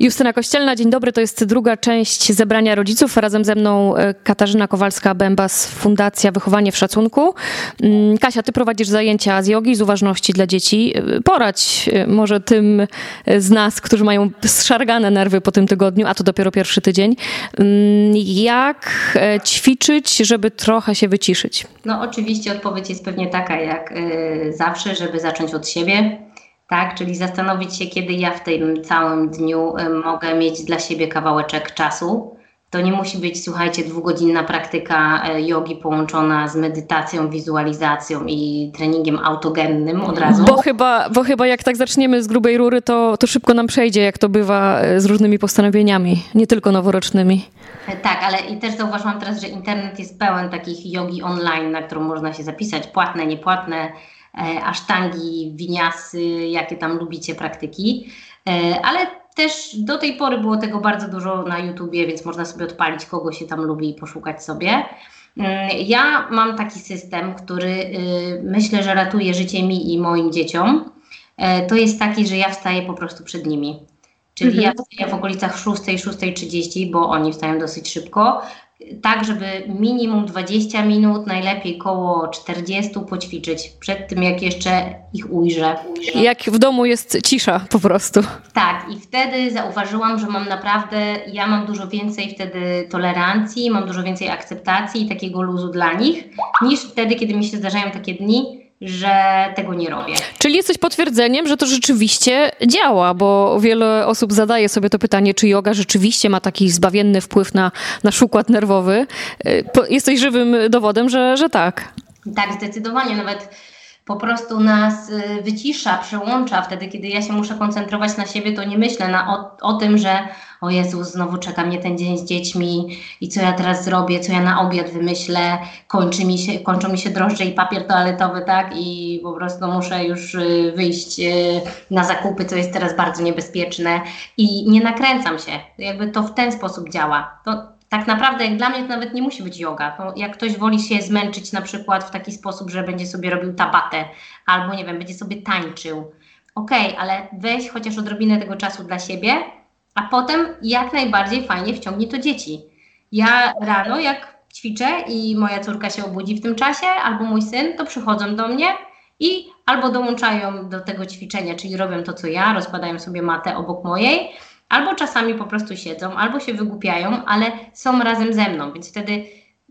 Justyna Kościelna, dzień dobry. To jest druga część zebrania rodziców. Razem ze mną e, Katarzyna Kowalska-Bębas, Fundacja Wychowanie w Szacunku. Mm, Kasia, ty prowadzisz zajęcia z jogi, z uważności dla dzieci. E, poradź e, może tym z nas, którzy mają zszargane nerwy po tym tygodniu, a to dopiero pierwszy tydzień. Mm, jak ćwiczyć, żeby trochę się wyciszyć? No oczywiście odpowiedź jest pewnie taka jak zawsze, żeby zacząć od siebie tak? Czyli zastanowić się, kiedy ja w tym całym dniu y, mogę mieć dla siebie kawałeczek czasu. To nie musi być, słuchajcie, dwugodzinna praktyka y, jogi połączona z medytacją, wizualizacją i treningiem autogennym od razu. Bo chyba, bo chyba jak tak zaczniemy z grubej rury, to, to szybko nam przejdzie, jak to bywa y, z różnymi postanowieniami, nie tylko noworocznymi. Tak, ale i też zauważyłam teraz, że internet jest pełen takich jogi online, na którą można się zapisać, płatne, niepłatne E, asztangi, winiasy, jakie tam lubicie praktyki. E, ale też do tej pory było tego bardzo dużo na YouTubie, więc można sobie odpalić, kogo się tam lubi i poszukać sobie. Mm, ja mam taki system, który y, myślę, że ratuje życie mi i moim dzieciom. E, to jest taki, że ja wstaję po prostu przed nimi. Czyli mhm. ja wstaję w okolicach 6, 6.30, bo oni wstają dosyć szybko tak, żeby minimum 20 minut, najlepiej koło 40 poćwiczyć przed tym, jak jeszcze ich ujrzę. Jak w domu jest cisza po prostu. Tak, i wtedy zauważyłam, że mam naprawdę, ja mam dużo więcej wtedy tolerancji, mam dużo więcej akceptacji i takiego luzu dla nich, niż wtedy, kiedy mi się zdarzają takie dni, że tego nie robię. Czyli jesteś potwierdzeniem, że to rzeczywiście działa, bo wiele osób zadaje sobie to pytanie, czy yoga rzeczywiście ma taki zbawienny wpływ na nasz układ nerwowy. Y, jesteś żywym dowodem, że, że tak. Tak, zdecydowanie. Nawet po prostu nas y, wycisza, przełącza. Wtedy, kiedy ja się muszę koncentrować na siebie, to nie myślę na, o, o tym, że o Jezu, znowu czeka mnie ten dzień z dziećmi i co ja teraz zrobię, co ja na obiad wymyślę, kończy mi się, kończą mi się drożdże i papier toaletowy, tak? I po prostu muszę już y, wyjść na zakupy, co jest teraz bardzo niebezpieczne i nie nakręcam się. Jakby to w ten sposób działa. To tak naprawdę jak dla mnie to nawet nie musi być yoga. To jak ktoś woli się zmęczyć na przykład w taki sposób, że będzie sobie robił tabatę albo nie wiem, będzie sobie tańczył. Okej, okay, ale weź chociaż odrobinę tego czasu dla siebie, a potem jak najbardziej fajnie wciągnij to dzieci. Ja rano jak ćwiczę i moja córka się obudzi w tym czasie, albo mój syn, to przychodzą do mnie i albo dołączają do tego ćwiczenia, czyli robią to co ja, rozkładają sobie matę obok mojej, albo czasami po prostu siedzą, albo się wygłupiają, ale są razem ze mną, więc wtedy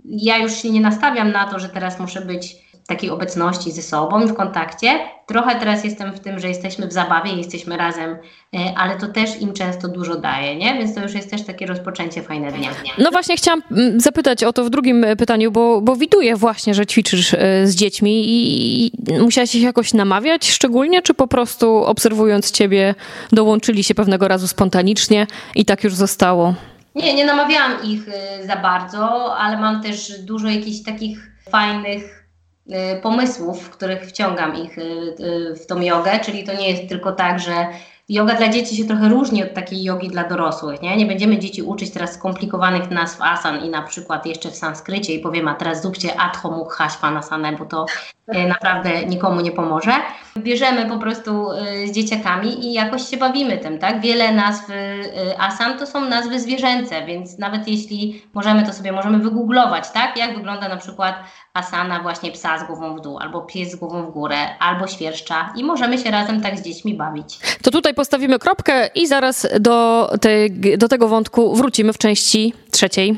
ja już się nie nastawiam na to, że teraz muszę być takiej obecności ze sobą, w kontakcie. Trochę teraz jestem w tym, że jesteśmy w zabawie, jesteśmy razem, e, ale to też im często dużo daje, nie? Więc to już jest też takie rozpoczęcie fajne dnia. No właśnie chciałam mm, zapytać o to w drugim e, pytaniu, bo, bo widuję właśnie, że ćwiczysz e, z dziećmi i musiałaś się jakoś namawiać szczególnie, czy po prostu obserwując ciebie dołączyli się pewnego razu spontanicznie i tak już zostało? Nie, nie namawiałam ich za bardzo, ale mam też dużo jakichś takich fajnych pomysłów, w których wciągam ich y, y, w tą jogę, czyli to nie jest tylko tak, że Yoga dla dzieci się trochę różni od takiej jogi dla dorosłych. Nie, nie będziemy dzieci uczyć teraz skomplikowanych nazw asan i na przykład jeszcze w sanskrycie i powiem, a teraz zróbcie adho mukha svanasana, bo to e, naprawdę nikomu nie pomoże. Bierzemy po prostu e, z dzieciakami i jakoś się bawimy tym, tak? Wiele nazw e, asan to są nazwy zwierzęce, więc nawet jeśli możemy to sobie, możemy wygooglować, tak? Jak wygląda na przykład asana właśnie psa z głową w dół, albo pies z głową w górę, albo świerszcza i możemy się razem tak z dziećmi bawić. To tutaj postawimy kropkę i zaraz do, te, do tego wątku wrócimy w części trzeciej.